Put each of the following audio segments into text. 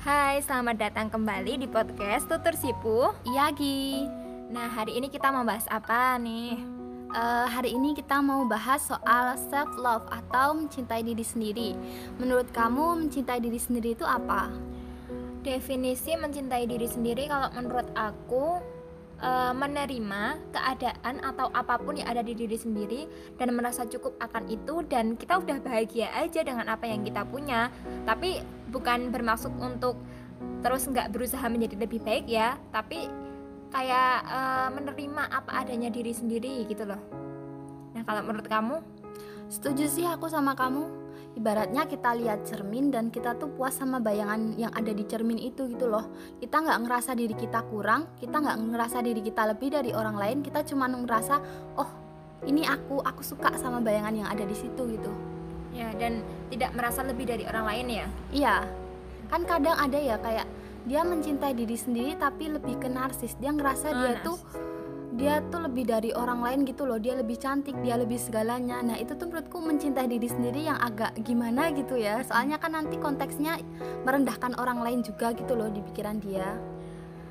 Hai, selamat datang kembali di podcast Tutur Sipu. Iya Gi. Nah, hari ini kita mau bahas apa nih? Uh, hari ini kita mau bahas soal self love atau mencintai diri sendiri. Menurut kamu mencintai diri sendiri itu apa? Definisi mencintai diri sendiri kalau menurut aku uh, menerima keadaan atau apa pun yang ada di diri sendiri dan merasa cukup akan itu dan kita udah bahagia aja dengan apa yang kita punya. Tapi bukan bermaksud untuk terus nggak berusaha menjadi lebih baik ya, tapi kayak uh, menerima apa adanya diri sendiri gitu loh. Nah kalau menurut kamu? Setuju sih aku sama kamu ibaratnya kita lihat cermin dan kita tuh puas sama bayangan yang ada di cermin itu gitu loh. Kita nggak ngerasa diri kita kurang kita nggak ngerasa diri kita lebih dari orang lain kita cuma ngerasa oh ini aku aku suka sama bayangan yang ada di situ gitu. Ya dan tidak merasa lebih dari orang lain ya? Iya. Kan kadang ada ya kayak dia mencintai diri sendiri tapi lebih ke narsis. Dia ngerasa oh, dia narsis. tuh dia tuh lebih dari orang lain gitu loh. Dia lebih cantik dia lebih segalanya. Nah itu tuh menurutku mencintai diri sendiri yang agak gimana gitu ya. Soalnya kan nanti konteksnya merendahkan orang lain juga gitu loh di pikiran dia.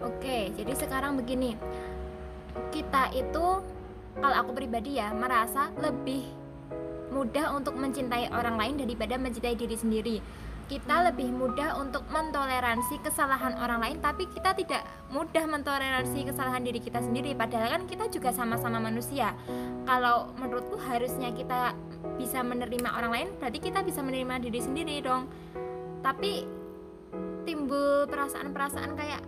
Oke jadi sekarang begini. Kita itu kalau aku pribadi ya merasa lebih mudah untuk mencintai orang lain daripada mencintai diri sendiri kita lebih mudah untuk mentoleransi kesalahan orang lain tapi kita tidak mudah mentoleransi kesalahan diri kita sendiri. Padahal kan kita juga sama-sama manusia. Kalau menurutku harusnya kita bisa menerima orang lain berarti kita bisa menerima diri sendiri dong. Tapi timbul perasaan-perasaan kayak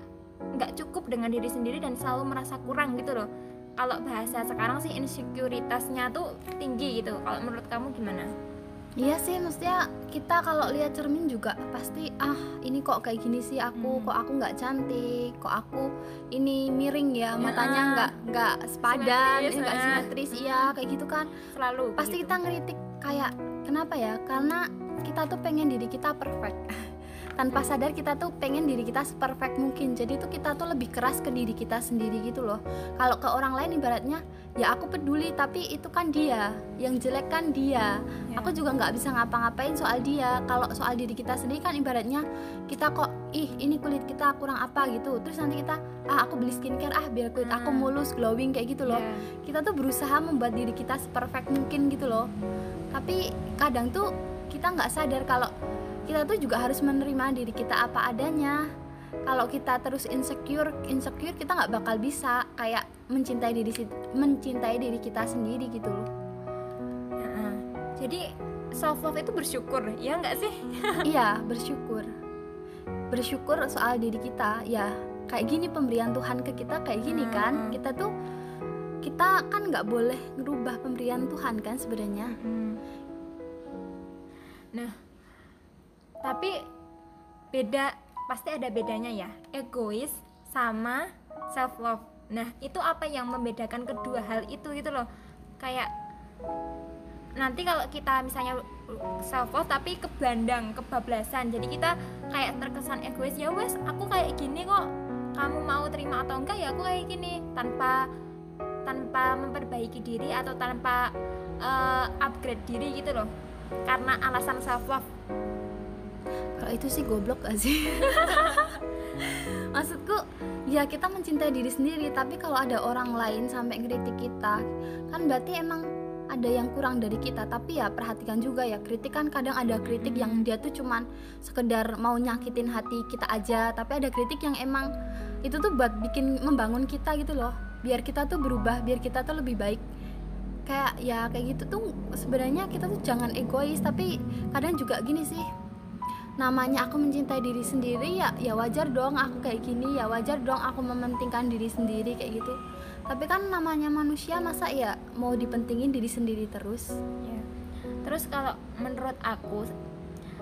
nggak cukup dengan diri sendiri dan selalu merasa kurang gitu loh. Kalau bahasa sekarang sih insekuritasnya tuh tinggi gitu. Kalau menurut kamu gimana? Iya sih, maksudnya kita kalau lihat cermin juga pasti ah ini kok kayak gini sih aku, hmm. kok aku nggak cantik, kok aku ini miring ya, ya. matanya nggak nggak sepadan, nggak simetris, eh, simetris iya kayak gitu kan. Selalu. Pasti kita ngeritik kayak kenapa ya? Karena kita tuh pengen diri kita perfect. tanpa sadar kita tuh pengen diri kita seperfect mungkin. Jadi tuh kita tuh lebih keras ke diri kita sendiri gitu loh. Kalau ke orang lain ibaratnya ya aku peduli tapi itu kan dia. Yang jelek kan dia. Yeah. aku juga nggak bisa ngapa-ngapain soal dia. Kalau soal diri kita sendiri kan ibaratnya kita kok ih ini kulit kita kurang apa? gitu. Terus nanti kita ah aku beli skincare ah biar kulit aku hmm. mulus glowing kayak gitu loh. Yeah. kita tuh berusaha membuat diri kita seperfect mungkin gitu loh. Tapi kadang tuh kita nggak sadar kalau kita tuh juga harus menerima diri kita apa adanya. Kalau kita terus insecure insecure kita nggak bakal bisa kayak mencintai diri mencintai diri kita sendiri gitu loh. Nah, jadi self love itu bersyukur ya nggak sih? Iya bersyukur. Bersyukur soal diri kita. Ya kayak gini pemberian Tuhan ke kita kayak gini hmm. kan. kita tuh kita kan nggak boleh ngerubah pemberian Tuhan kan sebenarnya. Hmm. nah tapi beda pasti ada bedanya ya. Egois sama self love nah itu apa yang membedakan kedua hal itu gitu loh. Kayak nanti kalau kita misalnya self love tapi kebandang kebablasan jadi kita kayak terkesan egois ya wes aku kayak gini kok. Kamu mau terima atau enggak ya aku kayak gini. Tanpa tanpa memperbaiki diri atau tanpa uh, upgrade diri gitu loh. Karena alasan self love kalau itu sih goblok gak sih? Maksudku ya kita mencintai diri sendiri tapi kalau ada orang lain sampai ngeritik kita kan berarti emang ada yang kurang dari kita. Tapi ya perhatikan juga ya kritik kan kadang ada kritik yang dia tuh cuman sekedar mau nyakitin hati kita aja. Tapi ada kritik yang emang itu tuh buat bikin membangun kita gitu loh. Biar kita tuh berubah biar kita tuh lebih baik. Kayak ya kayak gitu tuh sebenarnya kita tuh jangan egois tapi kadang juga gini sih namanya aku mencintai diri sendiri ya ya wajar dong aku kayak gini ya wajar dong aku mementingkan diri sendiri kayak gitu. Tapi kan namanya manusia masa ya mau dipentingin diri sendiri terus? Ya. terus kalau menurut aku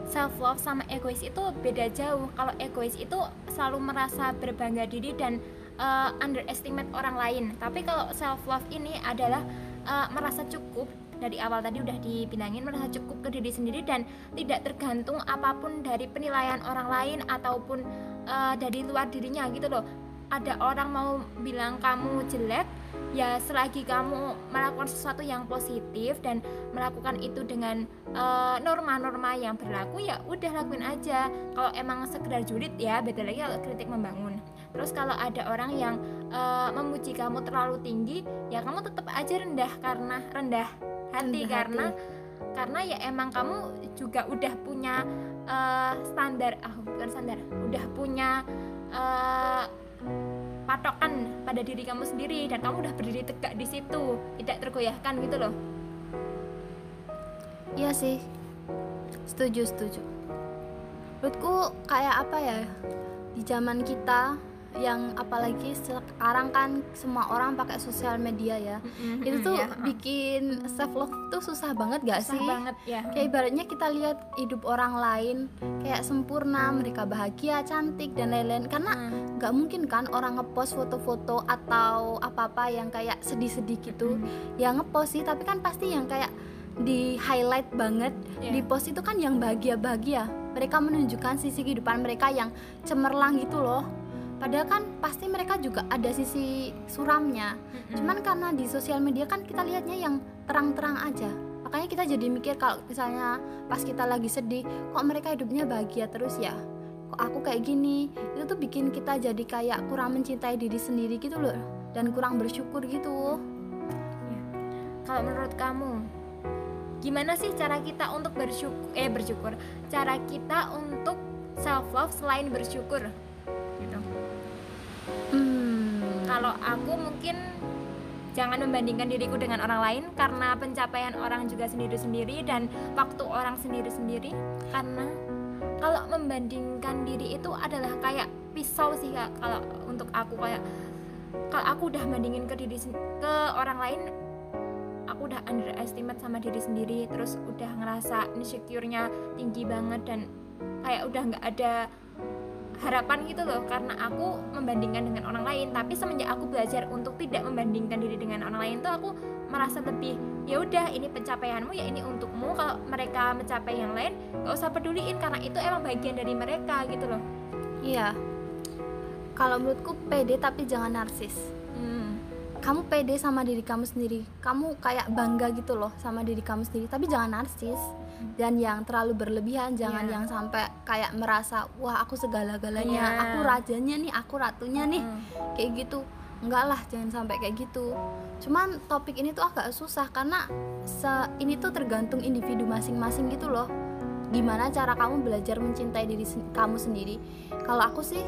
self love sama egois itu beda jauh. Kalau egois itu selalu merasa berbangga diri dan uh, underestimate orang lain. Tapi kalau self love ini adalah uh, merasa cukup dari awal tadi udah dipinangin merasa cukup ke diri sendiri dan tidak tergantung apa pun dari penilaian orang lain ataupun uh, dari luar dirinya gitu loh. Ada orang mau bilang kamu jelek ya selagi kamu melakukan sesuatu yang positif dan melakukan itu dengan eh, norma-norma uh, yang berlaku ya udah lakuin aja. Kalau emang sekedar julid ya beda lagi kalau kritik membangun. Terus kalau ada orang yang uh, memuji kamu terlalu tinggi ya kamu tetap aja rendah karena rendah hati rendah karena hati. karena ya emang kamu juga udah punya uh, standar ah bukan standar udah punya uh, patokan pada diri kamu sendiri dan kamu udah berdiri tegak di situ tidak tergoyahkan gitu loh. Iya sih. Setuju setuju. Menurutku kayak apa ya di zaman kita yang apalagi sekarang kan semua orang pakai sosial media ya mm-hmm, itu tuh yeah. bikin self love tuh susah banget gak susah sih banget ya kayak ibaratnya kita lihat hidup orang lain kayak sempurna mereka bahagia cantik dan lain-lain karena mm. nggak mm. mungkin kan orang ngepost foto-foto atau apa-apa yang kayak sedih-sedih gitu mm. ya ngepost sih tapi kan pasti yang kayak di highlight banget yeah. di post itu kan yang bahagia-bahagia mereka menunjukkan sisi kehidupan mereka yang cemerlang gitu loh padahal kan pasti mereka juga ada sisi suramnya. Mm-hmm. cuman karena di sosial media kan kita lihatnya yang terang-terang aja. Makanya kita jadi mikir kalau misalnya pas kita lagi sedih kok mereka hidupnya bahagia terus ya? Kok aku kayak gini? Itu tuh bikin kita jadi kayak kurang mencintai diri sendiri gitu loh. Dan kurang bersyukur gitu. Ya. kalau menurut kamu gimana sih cara kita untuk bersyukur eh bersyukur? Cara kita untuk self love selain bersyukur kalau aku mungkin jangan membandingkan diriku dengan orang lain karena pencapaian orang juga sendiri-sendiri dan waktu orang sendiri-sendiri. Karena kalau membandingkan diri itu adalah kayak pisau sih kak. Kalau untuk aku kayak kalau aku udah bandingin ke diri ke orang lain aku udah underestimate sama diri sendiri terus udah ngerasa insecure-nya tinggi banget dan kayak udah nggak ada harapan gitu loh karena aku membandingkan dengan orang lain. Tapi semenjak aku belajar untuk tidak membandingkan diri dengan orang lain tuh aku merasa lebih ya udah ini pencapaianmu ya ini untukmu. Kalau mereka mencapai yang lain gak usah peduliin karena itu emang bagian dari mereka gitu loh. Iya. Kalau menurutku pede tapi jangan narsis. Hmm. kamu pede sama diri kamu sendiri. Kamu kayak bangga gitu loh sama diri kamu sendiri. Tapi jangan narsis dan yang terlalu berlebihan jangan yeah. yang sampai kayak merasa wah aku segala-galanya yeah. aku rajanya nih aku ratunya nih. Kayak gitu. Enggak lah jangan sampai kayak gitu. Cuman topik ini tuh agak susah karena se ini tuh tergantung individu masing-masing gitu loh. Gimana cara kamu belajar mencintai diri sen kamu sendiri. Kalau aku sih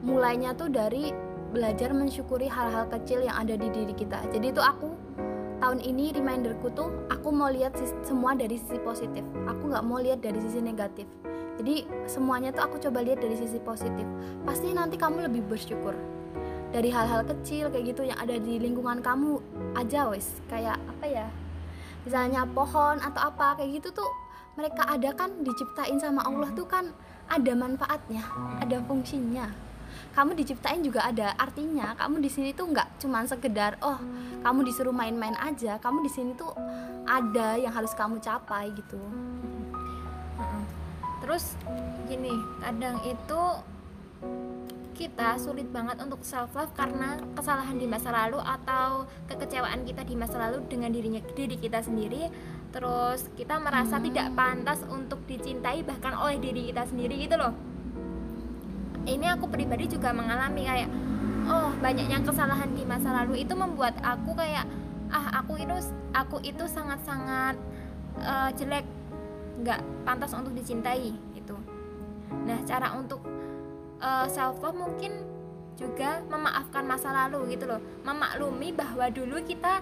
mulainya tuh dari belajar mensyukuri hal-hal kecil yang ada di diri kita. Jadi itu aku tahun ini reminderku tuh aku mau lihat semua dari sisi positif. Aku nggak mau lihat dari sisi negatif. Jadi semuanya tuh aku coba lihat dari sisi positif. Pasti nanti kamu lebih bersyukur. Dari hal-hal kecil kayak gitu yang ada di lingkungan kamu aja wes kayak apa ya misalnya pohon atau apa kayak gitu tuh mereka ada kan diciptain sama Allah tuh kan ada manfaatnya ada fungsinya kamu diciptain juga ada artinya. Kamu di sini tuh nggak cuman sekedar oh kamu disuruh main-main aja. Kamu di sini tuh ada yang harus kamu capai gitu. Terus gini kadang itu kita sulit banget untuk self love karena kesalahan di masa lalu atau kekecewaan kita di masa lalu dengan dirinya diri kita sendiri. Terus kita merasa hmm. tidak pantas untuk dicintai bahkan oleh diri kita sendiri gitu loh ini aku pribadi juga mengalami kayak oh banyaknya kesalahan di masa lalu. Itu membuat aku kayak ah aku itu aku itu sangat-sangat uh, jelek. Nggak pantas untuk dicintai gitu. Nah cara untuk uh, eh, self love mungkin juga memaafkan masa lalu gitu loh. Memaklumi bahwa dulu kita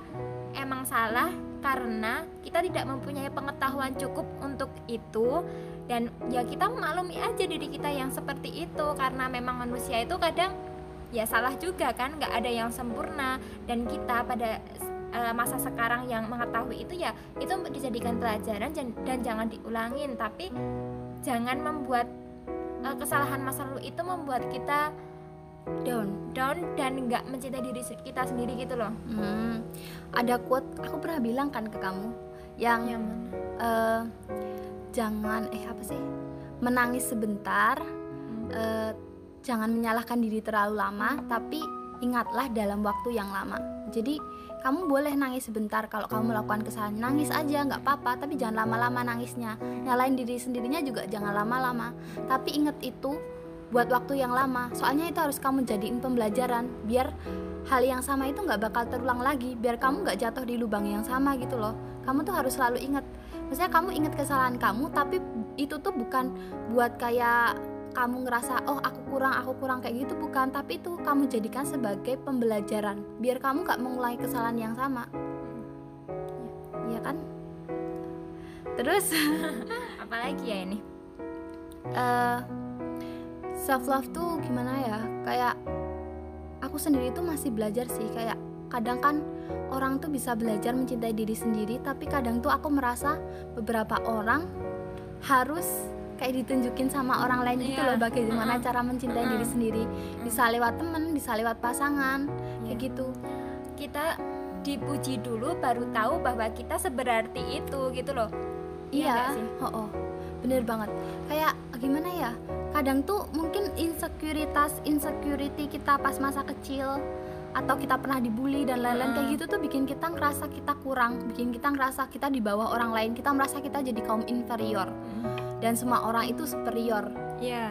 emang salah karena kita tidak mempunyai pengetahuan cukup untuk itu dan ya kita memaklumi aja diri kita yang seperti itu karena memang manusia itu kadang ya salah juga kan nggak ada yang sempurna. Dan kita pada uh, masa sekarang yang mengetahui itu ya itu dijadikan pelajaran dan, jangan diulangin. Tapi jangan membuat uh, kesalahan masa lalu itu membuat kita down down dan nggak mencintai diri kita sendiri gitu loh. Hmm, ada quote aku pernah bilang kan ke kamu yang, yang uh, jangan eh apa sih? Menangis sebentar hmm. uh, jangan menyalahkan diri terlalu lama tapi ingatlah dalam waktu yang lama. Jadi kamu boleh nangis sebentar. Kalau kamu melakukan kesalahan nangis aja nggak apa-apa. Tapi jangan lama-lama nangisnya. Nyalain diri sendirinya juga jangan lama-lama. Tapi inget itu buat waktu yang lama. Soalnya itu harus kamu jadiin pembelajaran biar hal yang sama itu nggak bakal terulang lagi. Biar kamu nggak jatuh di lubang yang sama gitu loh. Kamu tuh harus selalu inget maksudnya kamu inget kesalahan kamu tapi itu tuh bukan buat kayak kamu ngerasa oh aku kurang aku kurang kayak gitu bukan. Tapi itu kamu jadikan sebagai pembelajaran biar kamu gak mengulangi kesalahan yang sama. Ya kan? Terus apalagi ya ini? Uh, eh, self love tuh gimana ya? Kayak aku sendiri tuh masih belajar sih kayak kadang kan orang tuh bisa belajar mencintai diri sendiri tapi kadang tuh aku merasa beberapa orang harus kayak ditunjukin sama orang lain gitu yeah. loh bagaimana uh -uh. cara mencintai uh -uh. diri sendiri bisa lewat temen bisa lewat pasangan yeah. kayak gitu kita dipuji dulu baru tahu bahwa kita seberarti itu gitu loh iya, iya oh, oh bener banget kayak gimana ya kadang tuh mungkin insecurities insecurity kita pas masa kecil atau kita pernah dibully dan lain-lain kayak gitu tuh bikin kita ngerasa kita kurang bikin kita ngerasa kita di bawah orang lain kita merasa kita jadi kaum inferior. Dan semua orang itu superior. Ya yeah.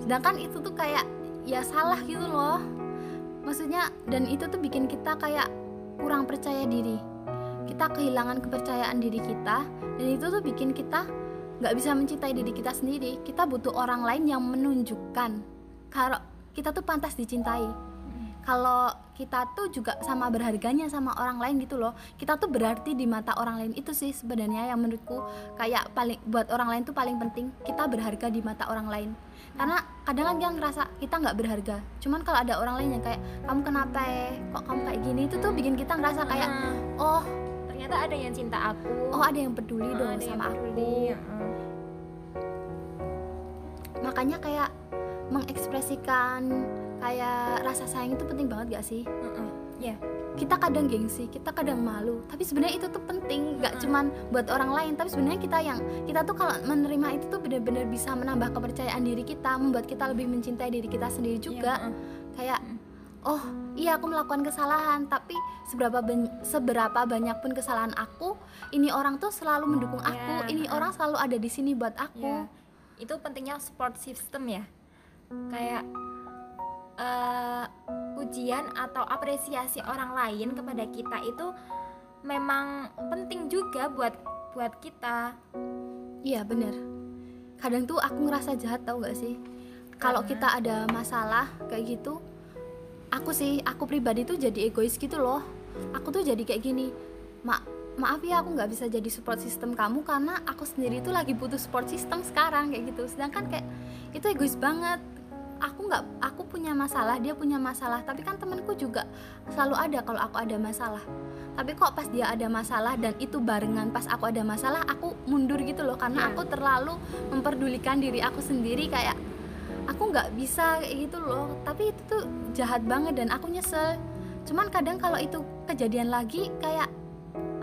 sedangkan itu tuh kayak ya salah gitu loh. Maksudnya dan itu tuh bikin kita kayak kurang percaya diri. Kita kehilangan kepercayaan diri kita dan itu tuh bikin kita nggak bisa mencintai diri kita sendiri. Kita butuh orang lain yang menunjukkan kalau kita tuh pantas dicintai. Kalau kita tuh juga sama berharganya sama orang lain gitu loh. Kita tuh berarti di mata orang lain itu sih sebenarnya yang menurutku kayak paling buat orang lain tuh paling penting kita berharga di mata orang lain. Karena kadang kan yang ngerasa kita nggak berharga. Cuman kalau ada orang lain yang kayak kamu kenapa ya? Kok kamu kayak gini? Itu tuh bikin kita ngerasa kayak oh. Ternyata ada yang cinta aku. Oh ada yang peduli oh, dong sama peduli. aku makanya kayak mengekspresikan kayak rasa sayang itu penting banget gak sih? Uh -uh. Ya. Yeah. Kita kadang gengsi, kita kadang malu, tapi sebenarnya itu tuh penting, gak uh -uh. cuman buat orang lain, tapi sebenarnya kita yang kita tuh kalau menerima itu tuh benar-benar bisa menambah kepercayaan diri kita, membuat kita lebih mencintai diri kita sendiri juga. Yeah, uh. Kayak oh iya aku melakukan kesalahan tapi seberapa ben seberapa banyak pun kesalahan aku ini orang tuh selalu mendukung aku yeah. ini orang selalu ada di sini buat aku yeah. itu pentingnya support system ya kayak uh, ujian atau apresiasi orang lain kepada kita itu memang penting juga buat buat kita. Iya bener. Kadang tuh aku ngerasa jahat tau gak sih? Kalau kita ada masalah kayak gitu aku sih aku pribadi tuh jadi egois gitu loh. Aku tuh jadi kayak gini mak maaf ya aku nggak bisa jadi support system kamu karena aku sendiri tuh lagi butuh support system sekarang kayak gitu. Sedangkan kayak itu egois banget aku nggak aku punya masalah dia punya masalah. Tapi kan temanku juga selalu ada kalau aku ada masalah. Tapi kok pas dia ada masalah dan itu barengan pas aku ada masalah aku mundur gitu loh. Karena iya. aku terlalu memperdulikan diri aku sendiri kayak aku nggak bisa kayak gitu loh. Tapi itu tuh jahat banget dan aku nyesel. Cuman kadang kalau itu kejadian lagi kayak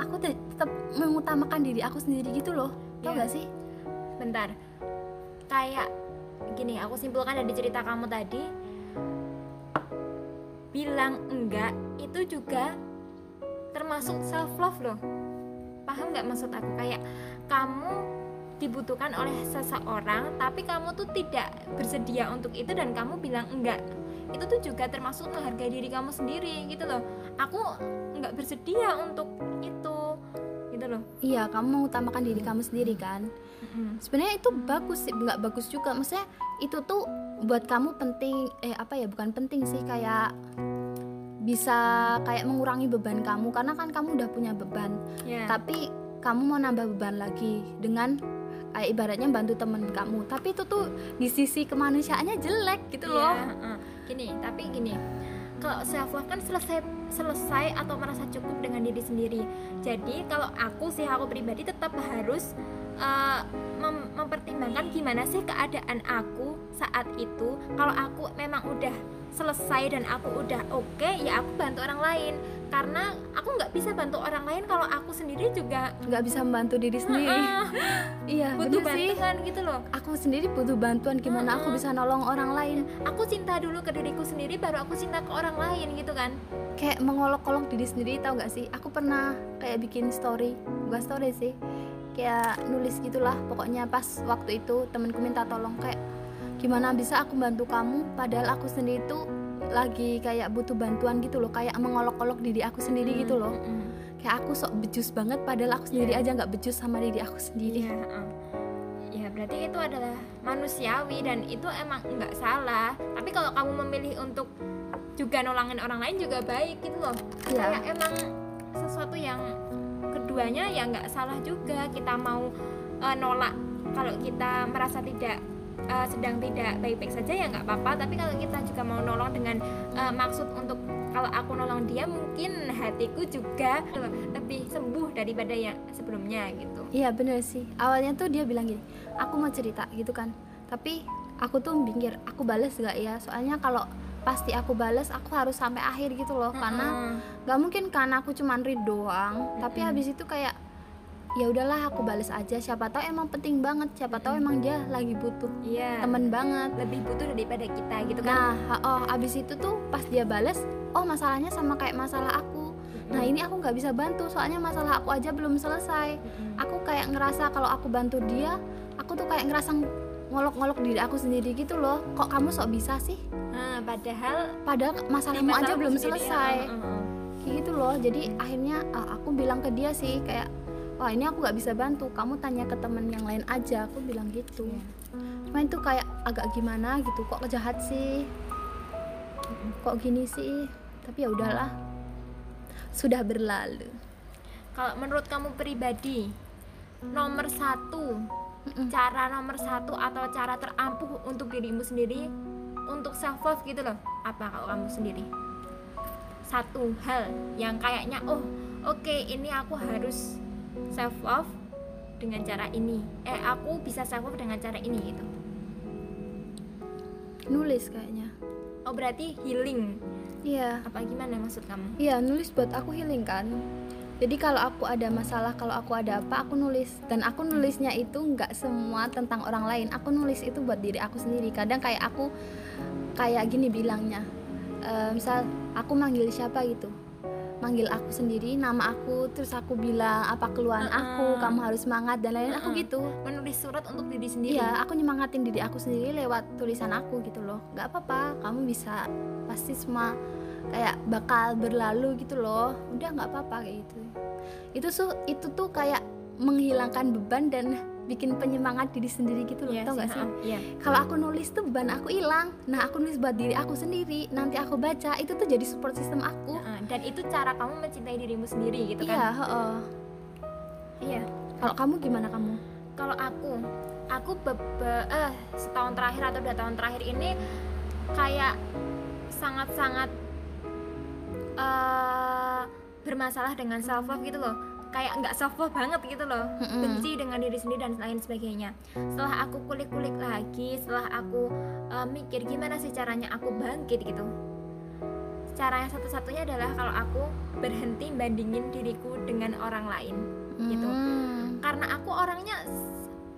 aku tetap mengutamakan diri aku sendiri gitu loh. Tau ya. gak sih? Bentar. Kayak gini aku simpulkan dari cerita kamu tadi. Bilang enggak itu juga termasuk self love loh. Paham nggak maksud aku? Kayak kamu dibutuhkan oleh seseorang tapi kamu tuh tidak bersedia untuk itu dan kamu bilang enggak. Itu tuh juga termasuk menghargai diri kamu sendiri gitu loh. Aku nggak bersedia untuk itu gitu loh. Iya kamu mengutamakan diri kamu sendiri kan hmm. sebenarnya itu bagus sih nggak bagus juga maksudnya itu tuh buat kamu penting eh apa ya bukan penting sih kayak bisa kayak mengurangi beban kamu karena kan kamu udah punya beban yeah. tapi kamu mau nambah beban lagi dengan kayak ibaratnya bantu temen kamu tapi itu tuh di sisi kemanusiaannya jelek gitu yeah. loh uh. gini tapi gini kalau self love kan selesai selesai atau merasa cukup dengan diri sendiri jadi kalau aku sih aku pribadi tetap harus uh, mem- mempertimbangkan gimana sih keadaan aku saat itu. Kalau aku memang udah selesai dan aku udah oke okay, ya aku bantu orang lain. Karena aku nggak bisa bantu orang lain kalau aku sendiri juga nggak bisa membantu diri sendiri. Iya butuh bener sih. bantuan gitu loh. Aku sendiri butuh bantuan gimana aku bisa nolong orang lain. Aku cinta dulu ke diriku sendiri baru aku cinta ke orang lain gitu kan. Kayak mengolok-olok diri sendiri tau gak sih? Aku pernah kayak bikin story. Bukan story sih kayak nulis gitulah pokoknya pas waktu itu temenku minta tolong kayak gimana bisa aku bantu kamu padahal aku sendiri tuh lagi kayak butuh bantuan gitu loh kayak mengolok-olok diri aku sendiri gitu loh kayak aku sok becus banget padahal aku sendiri Yeah. aja nggak becus sama diri aku sendiri Iya, uh. ya berarti itu adalah manusiawi dan itu emang nggak salah. Tapi kalau kamu memilih untuk juga nolongin orang lain juga baik gitu loh. Iya. Kayak emang sesuatu yang keduanya ya nggak salah juga kita mau uh, nolak kalau kita merasa tidak uh, sedang tidak baik-baik saja ya nggak apa-apa. Tapi kalau kita juga mau nolong dengan uh, maksud untuk kalau aku nolong dia mungkin hatiku juga lebih sembuh daripada yang sebelumnya gitu. Iya bener sih awalnya tuh dia bilang gini aku mau cerita gitu kan tapi aku tuh mikir aku bales gak ya soalnya kalau pasti aku bales aku harus sampai akhir gitu loh. Karena nggak mungkin kan aku cuman read doang. Tapi Mm-mm. habis itu kayak ya udahlah aku bales aja. Siapa tahu emang penting banget. Siapa tahu emang dia lagi butuh Iya. temen banget. Lebih butuh daripada kita gitu kan. nah oh abis itu tuh pas dia bales oh masalahnya sama kayak masalah aku. Nah ini aku nggak bisa bantu soalnya masalah aku aja belum selesai. Aku kayak ngerasa kalau aku bantu dia aku tuh kayak ngerasa ngolok-ngolok diri aku sendiri gitu loh. Kok kamu sok bisa sih Padahal padahal masalahmu aja belum selesai. ya, kayak gitu loh. Jadi akhirnya ah, aku bilang ke dia sih kayak wah ini aku nggak bisa bantu. Kamu tanya ke temen yang lain aja. Aku bilang gitu. Iya. cuma itu kayak agak gimana gitu. Kok jahat sih? Kok gini sih? Tapi ya udahlah. Sudah berlalu. Kalau menurut kamu pribadi, nomor satu, cara nomor satu atau cara terampuh untuk dirimu sendiri untuk self love gitu loh. Apa kalau kamu sendiri? Satu hal yang kayaknya oh oke ini aku harus self love dengan cara ini. Eh aku bisa self love dengan cara ini gitu. nulis kayaknya Oh berarti healing. iya Apa gimana maksud kamu? Iya, nulis buat aku healing kan. Jadi kalau aku ada masalah, kalau aku ada apa, aku nulis. Dan aku nulisnya itu nggak semua tentang orang lain. Aku nulis itu buat diri aku sendiri. Kadang kayak aku kayak gini bilangnya. Eh, misal aku manggil siapa gitu, manggil aku sendiri, nama aku, terus aku bilang apa keluhan aku, Uh-uh. kamu harus semangat dan lain-lain. Aku Uh-uh. gitu. Menulis surat untuk diri sendiri. Iya, aku nyemangatin diri aku sendiri lewat tulisan aku gitu loh. Gak apa-apa, kamu bisa pasti semua kayak bakal berlalu gitu loh. Udah nggak apa-apa kayak gitu. Itu su itu tuh kayak menghilangkan beban dan bikin penyemangat diri sendiri gitu loh. Iya tau gak sih? ha-ha, Iya. Kalau aku nulis tuh beban aku hilang. Nah, aku nulis buat diri aku sendiri. Nanti aku baca, itu tuh jadi support system aku. Nah, dan itu cara kamu mencintai dirimu sendiri gitu Iya, kan? Iya. Kalau kamu gimana kamu? Kalau aku, aku bebe, eh setahun terakhir atau dua tahun terakhir ini kayak sangat-sangat eh bermasalah dengan self love gitu loh. Kayak nggak self love banget gitu loh. Benci dengan diri sendiri dan lain sebagainya. Setelah aku kulik-kulik lagi, setelah aku eh, mikir gimana sih caranya aku bangkit gitu. Cara yang satu-satunya adalah kalau aku berhenti bandingin diriku dengan orang lain gitu Hmm. karena aku orangnya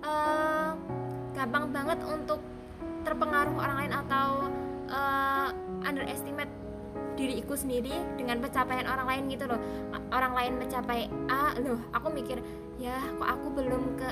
eh, gampang banget untuk terpengaruh orang lain atau eh, underestimate diriku sendiri dengan pencapaian orang lain gitu loh. Orang lain mencapai A loh aku mikir ya kok aku belum ke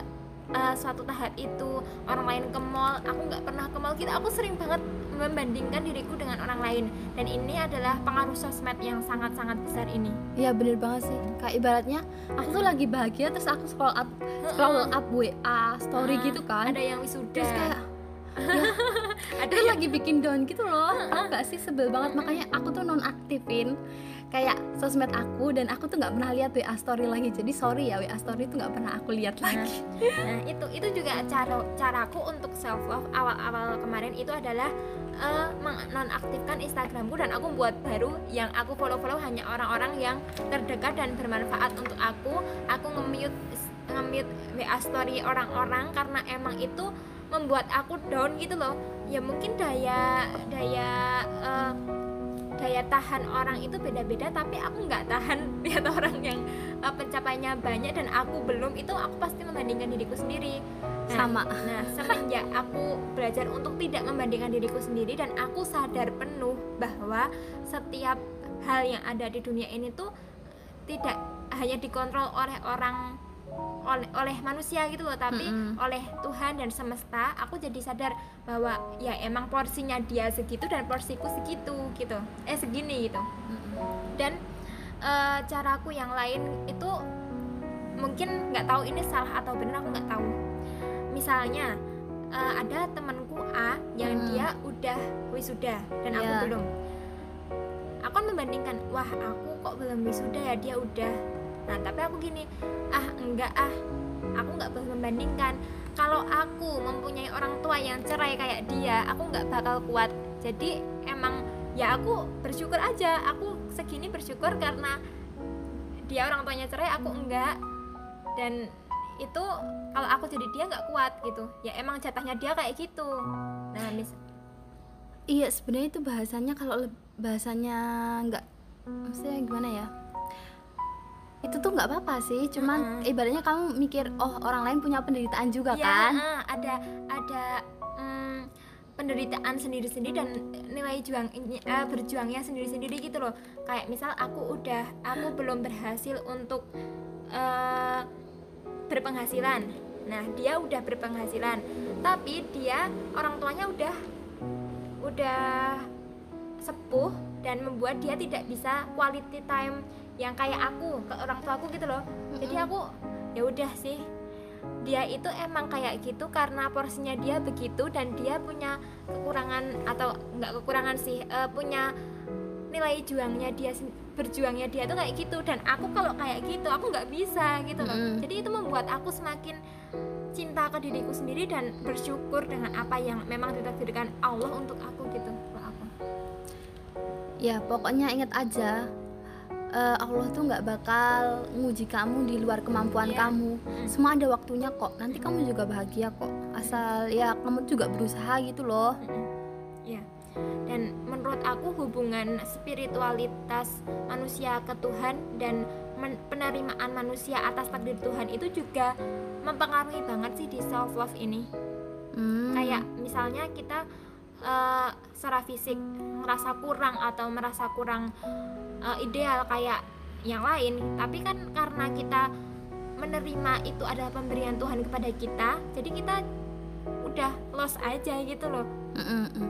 eh, suatu tahap itu? Orang lain ke mall aku nggak pernah ke mall. Gitu aku sering banget membandingkan diriku dengan orang lain. Dan ini adalah pengaruh sosmed yang sangat-sangat besar ini. Iya bener banget sih. Kayak ibaratnya Aku tuh lagi bahagia Terus aku scroll up Scroll up WA Story gitu kan. ada yang wisuda. Terus kayak ada Itu yang lagi bikin down gitu loh. Tau gak sih sebel banget. Makanya aku tuh nonaktifin Kayak sosmed aku Dan aku tuh gak pernah lihat WA story lagi. Jadi sorry ya WA story tuh gak pernah aku lihat lagi. Nah itu itu juga cara caraku untuk self love awal-awal kemarin itu adalah eh, menonaktifkan Instagramku dan aku buat baru yang aku follow-follow hanya orang-orang yang terdekat dan bermanfaat untuk aku. Aku nge-mute ngambil WA story orang-orang karena emang itu membuat aku down gitu loh. Ya mungkin daya daya uh, daya tahan orang itu beda-beda tapi aku nggak tahan lihat orang yang uh, pencapaiannya banyak dan aku belum itu aku pasti membandingkan diriku sendiri. Nah, sama. nah semenjak aku belajar untuk tidak membandingkan diriku sendiri dan aku sadar penuh bahwa setiap hal yang ada di dunia ini tuh tidak hanya dikontrol oleh orang oleh oleh manusia gitu loh tapi mm -hmm. oleh Tuhan dan semesta aku jadi sadar bahwa ya emang porsinya dia segitu dan porsiku segitu gitu eh segini gitu mm -hmm. dan uh, caraku yang lain itu mungkin nggak tahu ini salah atau benar aku nggak tahu misalnya uh, ada temanku A yang mm. dia udah wisuda dan yeah. aku iya. belum aku membandingkan wah aku kok belum wisuda ya dia udah nah tapi aku gini ah enggak ah aku nggak boleh membandingkan. Kalau aku mempunyai orang tua yang cerai kayak dia aku nggak bakal kuat. Jadi emang ya aku bersyukur aja. Aku segini bersyukur karena dia orang tuanya cerai aku enggak. Dan itu kalau aku jadi dia nggak kuat gitu. Ya emang jatahnya dia kayak gitu. Nah mis iya sebenarnya itu bahasanya kalau bahasanya nggak maksudnya gimana ya itu tuh nggak apa-apa sih cuman uh-huh. ibaratnya kamu mikir oh orang lain punya penderitaan juga ya, kan? uh, ada ada um, penderitaan sendiri-sendiri dan nilai juang uh, berjuangnya sendiri-sendiri gitu loh. Kayak misal aku udah aku belum berhasil untuk uh, berpenghasilan. Nah dia udah berpenghasilan tapi dia orang tuanya udah udah sepuh dan membuat dia tidak bisa quality time yang kayak aku ke orang tua aku gitu loh. Jadi aku ya udah sih. Dia itu emang kayak gitu karena porsinya dia begitu dan dia punya kekurangan atau nggak kekurangan sih uh, punya nilai juangnya dia berjuangnya dia tuh kayak gitu. Dan aku kalau kayak gitu aku nggak bisa gitu loh. Mm. jadi itu membuat aku semakin cinta ke diriku sendiri dan bersyukur dengan apa yang memang ditakdirkan Allah untuk aku gitu aku. Ya pokoknya ingat aja uh, Allah tuh nggak bakal nguji kamu di luar kemampuan yeah. kamu. Semua ada waktunya kok. Nanti kamu juga bahagia kok. Asal ya kamu juga berusaha gitu loh. Ya yeah. dan menurut aku hubungan spiritualitas manusia ke Tuhan dan penerimaan manusia atas takdir Tuhan itu juga mempengaruhi banget sih di self love ini. Hmm. kayak misalnya kita uh, secara fisik merasa kurang atau merasa kurang uh, ideal kayak yang lain. Tapi kan karena kita menerima itu adalah pemberian Tuhan kepada kita jadi kita udah lost aja gitu loh. Mm -mm.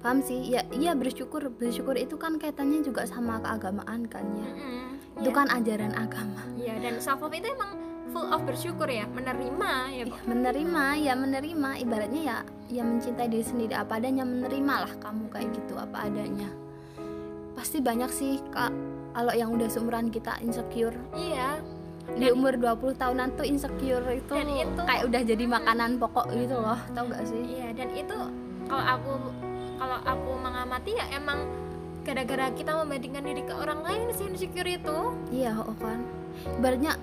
paham sih? Ya iya bersyukur. Bersyukur itu kan kaitannya juga sama keagamaan kan ya. Mm -mm, itu yeah. kan ajaran agama. Iya dan self love itu emang full of bersyukur ya menerima ya kok. menerima ya menerima. Ibaratnya ya ya mencintai diri sendiri. Apa adanya menerima lah kamu kayak gitu apa adanya pasti banyak sih kak kalau yang udah seumuran kita insecure. Iya. Di umur 20 tahunan tuh insecure itu, dan itu kayak udah jadi makanan pokok gitu loh tau gak sih? Iya dan itu kalau aku kalau aku mengamati ya emang gara-gara kita membandingkan diri ke orang lain sih insecure itu. Iya oh kan. Ibaratnya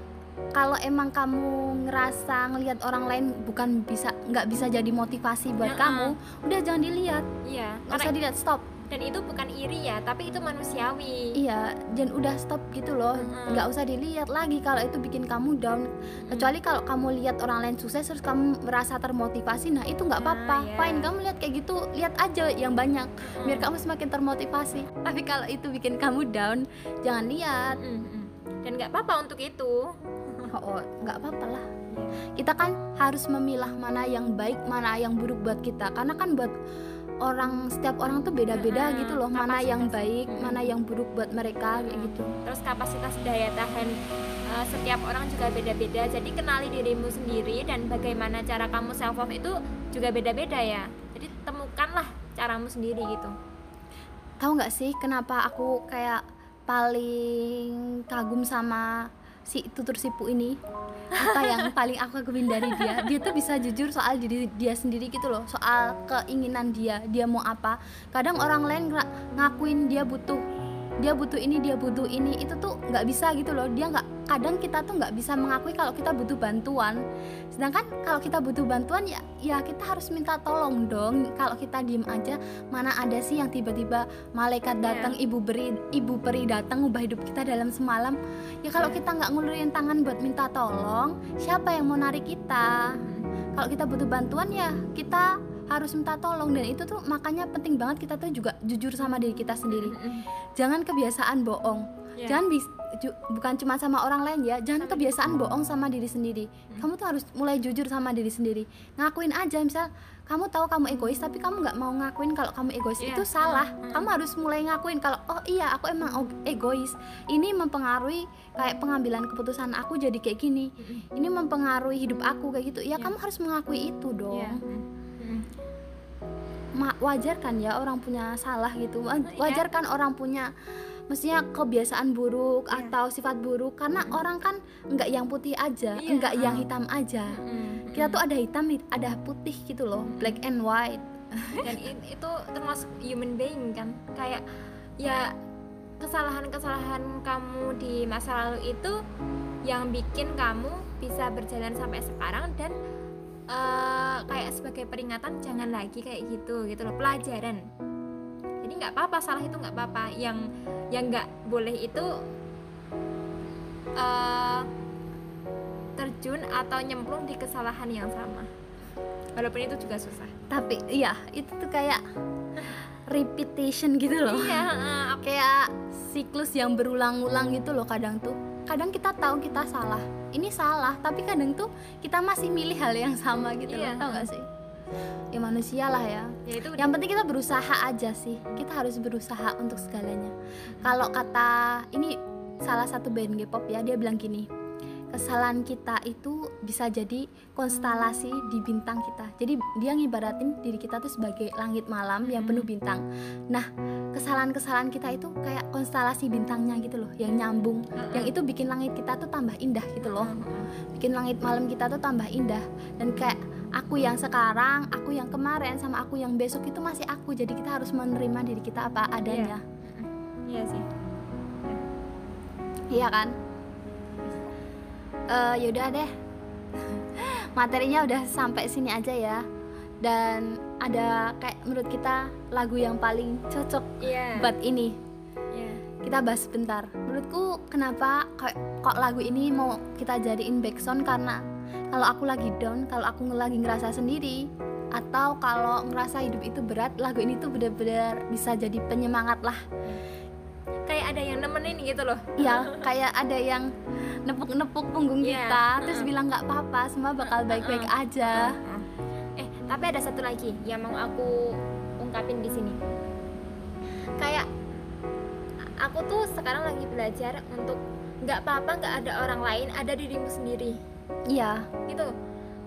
kalau emang kamu ngerasa ngelihat orang lain bukan bisa nggak bisa jadi motivasi buat ya, kamu udah jangan dilihat. Iya nggak usah dilihat stop dan itu bukan iri ya tapi itu manusiawi. Iya dan udah stop gitu loh. Nggak hmm. usah dilihat lagi kalau itu bikin kamu down. Kecuali kalau kamu lihat orang lain sukses terus kamu merasa termotivasi nah itu nggak apa-apa. nah, yeah. fine kamu lihat kayak gitu lihat aja yang banyak. Hmm. biar kamu semakin termotivasi. Tapi kalau itu bikin kamu down jangan lihat. Hmm. dan nggak apa-apa untuk itu. Oh nggak apa-apa lah. Kita kan harus memilah mana yang baik mana yang buruk buat kita. Karena kan buat orang setiap orang tuh beda-beda hmm, gitu loh mana yang baik hmm. mana yang buruk buat mereka kayak gitu. Terus kapasitas daya tahan uh, setiap orang juga beda-beda. Jadi kenali dirimu sendiri dan bagaimana cara kamu self love itu juga beda-beda ya. Jadi temukanlah caramu sendiri gitu. Tahu nggak sih kenapa aku kayak paling kagum sama si tutur sipu ini. Apa yang paling aku kagumin dari dia? Dia tuh bisa jujur soal diri dia sendiri gitu loh soal keinginan dia dia mau apa. Kadang orang lain ngakuin dia butuh. Dia butuh ini dia butuh ini. Itu tuh nggak bisa gitu loh. Dia nggak kadang kita tuh nggak bisa mengakui kalau kita butuh bantuan. Sedangkan kalau kita butuh bantuan ya ya kita harus minta tolong dong. Kalau kita diem aja mana ada sih yang tiba-tiba malaikat datang yeah. ibu beri ibu peri datang ubah hidup kita dalam semalam? Ya kalau yeah. kita nggak ngulurin tangan buat minta tolong siapa yang mau narik kita? Kalau kita butuh bantuan ya kita harus minta tolong. Dan itu tuh makanya penting banget kita tuh juga jujur sama diri kita sendiri. Jangan kebiasaan bohong yeah. jangan bis, ju, bukan cuma sama orang lain ya. Jangan kebiasaan bohong sama diri sendiri. Kamu tuh harus mulai jujur sama diri sendiri. Ngakuin aja misal kamu tahu kamu egois tapi kamu nggak mau ngakuin kalau kamu egois yeah. itu salah. kamu harus mulai ngakuin kalau oh iya aku emang egois. Ini mempengaruhi kayak pengambilan keputusan aku jadi kayak gini. Ini mempengaruhi hidup aku kayak gitu. Ya yeah. kamu harus mengakui itu dong. Yeah wajar kan ya orang punya salah gitu. Iya. wajar kan orang punya mestinya kebiasaan buruk yeah. atau sifat buruk karena mm. orang kan nggak yang putih aja yeah. nggak yang hitam aja mm. kita tuh ada hitam ada putih gitu loh black and white dan itu termasuk human being kan kayak ya kesalahan-kesalahan kamu di masa lalu itu yang bikin kamu bisa berjalan sampai sekarang dan uh, kayak sebagai peringatan jangan lagi kayak gitu gitu loh pelajaran jadi nggak apa-apa salah itu nggak apa-apa. Yang yang nggak boleh itu uh, terjun atau nyemplung di kesalahan yang sama. Walaupun itu juga susah. Tapi iya itu tuh kayak repetition gitu loh. Iya uh, kayak siklus yang berulang-ulang gitu loh kadang tuh. Kadang kita tahu kita salah. Ini salah tapi kadang tuh kita masih milih hal yang sama gitu iya. loh tau gak sih ya manusia lah ya, ya itu yang penting kita berusaha aja sih. Kita harus berusaha untuk segalanya. Kalau kata ini salah satu band K-pop ya dia bilang gini kesalahan kita itu bisa jadi konstelasi di bintang kita. Jadi dia ngibaratin diri kita tuh sebagai langit malam yang penuh bintang. Nah kesalahan-kesalahan kita itu kayak konstelasi bintangnya gitu loh yang nyambung. Yang itu bikin langit kita tuh tambah indah gitu loh. Bikin langit malam kita tuh tambah indah. Dan kayak aku yang sekarang aku yang kemarin sama aku yang besok itu masih aku. Jadi kita harus menerima diri kita apa adanya. Iya, iya sih. Iya kan? Uh, yaudah deh. Materinya udah sampai sini aja ya. Dan ada kayak menurut kita lagu yang paling cocok yeah. buat ini. Yeah. kita bahas sebentar. Menurutku kenapa kok, kok lagu ini mau kita jadiin backsound? Karena kalau aku lagi down kalau aku lagi ngerasa sendiri atau kalau ngerasa hidup itu berat lagu ini tuh bener-bener bisa jadi penyemangat lah. Kayak ada yang nemenin gitu loh. Ya kayak ada yang nepuk-nepuk punggung yeah. kita terus bilang nggak apa-apa semua bakal baik-baik aja. Eh tapi ada satu lagi yang mau aku ungkapin di sini. Kayak aku tuh sekarang lagi belajar untuk nggak apa-apa nggak ada orang lain ada dirimu sendiri iya. Gitu.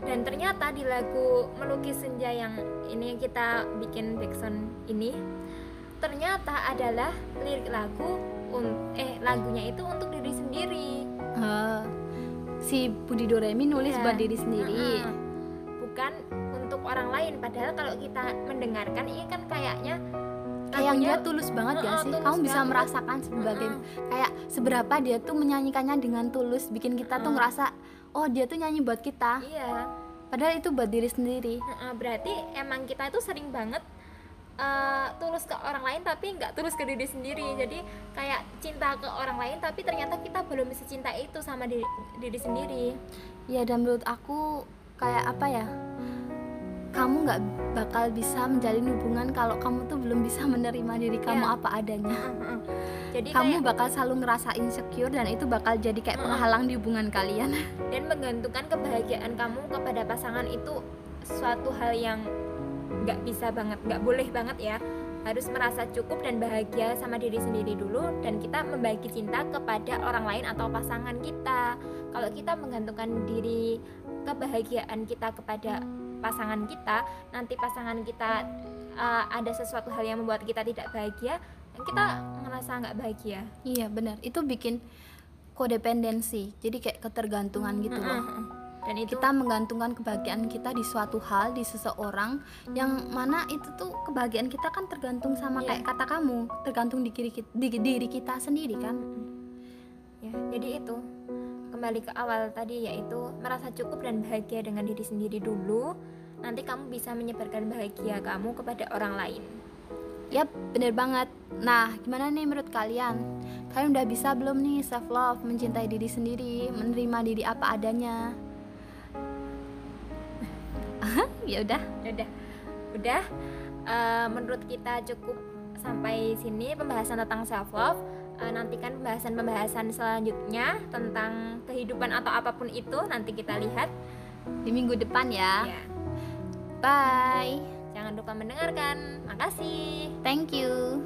Dan ternyata di lagu melukis senja yang ini kita bikin backsound ini ternyata adalah lirik lagu eh lagunya itu untuk diri sendiri. Uh, si Budi Doremi nulis yeah. buat diri sendiri. Uh -uh. bukan untuk orang lain. Padahal kalau kita mendengarkan ini kan kayaknya kayak dia tulus banget uh, gak sih? kamu bisa merasakan sebagai uh, kayak seberapa dia tuh menyanyikannya dengan tulus bikin kita uh, tuh ngerasa oh dia tuh nyanyi buat kita. Iya. Padahal itu buat diri sendiri. Berarti emang kita itu sering banget uh, tulus ke orang lain tapi nggak tulus ke diri sendiri. Jadi kayak cinta ke orang lain tapi ternyata kita belum bisa cinta itu sama diri, diri sendiri. Ya dan menurut aku kayak apa ya kamu nggak bakal bisa menjalin hubungan kalau kamu tuh belum bisa menerima diri kamu ya. apa adanya. Jadi kamu kayak, bakal selalu ngerasa insecure dan itu bakal jadi kayak penghalang di hubungan kalian. Dan menggantungkan kebahagiaan kamu kepada pasangan itu suatu hal yang nggak bisa banget nggak boleh banget ya harus merasa cukup dan bahagia sama diri sendiri dulu dan kita membagi cinta kepada orang lain atau pasangan kita kalau kita menggantungkan diri kebahagiaan kita kepada pasangan kita nanti pasangan kita uh, ada sesuatu hal yang membuat kita tidak bahagia kita ngerasa nggak bahagia. Iya benar. Itu bikin kodependensi jadi kayak ketergantungan gitu loh. Dan itu kita menggantungkan kebahagiaan kita di suatu hal di seseorang yang mana itu tuh kebahagiaan kita kan tergantung sama yeah. kayak kata kamu tergantung di diri, di diri kita sendiri kan. Ya jadi itu kembali ke awal tadi yaitu merasa cukup dan bahagia dengan diri sendiri dulu nanti kamu bisa menyebarkan bahagia kamu kepada orang lain Yap, bener banget. Nah, gimana nih menurut kalian? Kalian udah bisa belum nih self love, mencintai diri sendiri, menerima diri apa adanya? ya udah. udah udah Eh, menurut kita cukup sampai sini pembahasan tentang self love nantikan pembahasan-pembahasan selanjutnya tentang kehidupan atau apa pun itu nanti kita lihat Di minggu depan ya. ya Bye. jangan lupa mendengarkan makasih Thank you.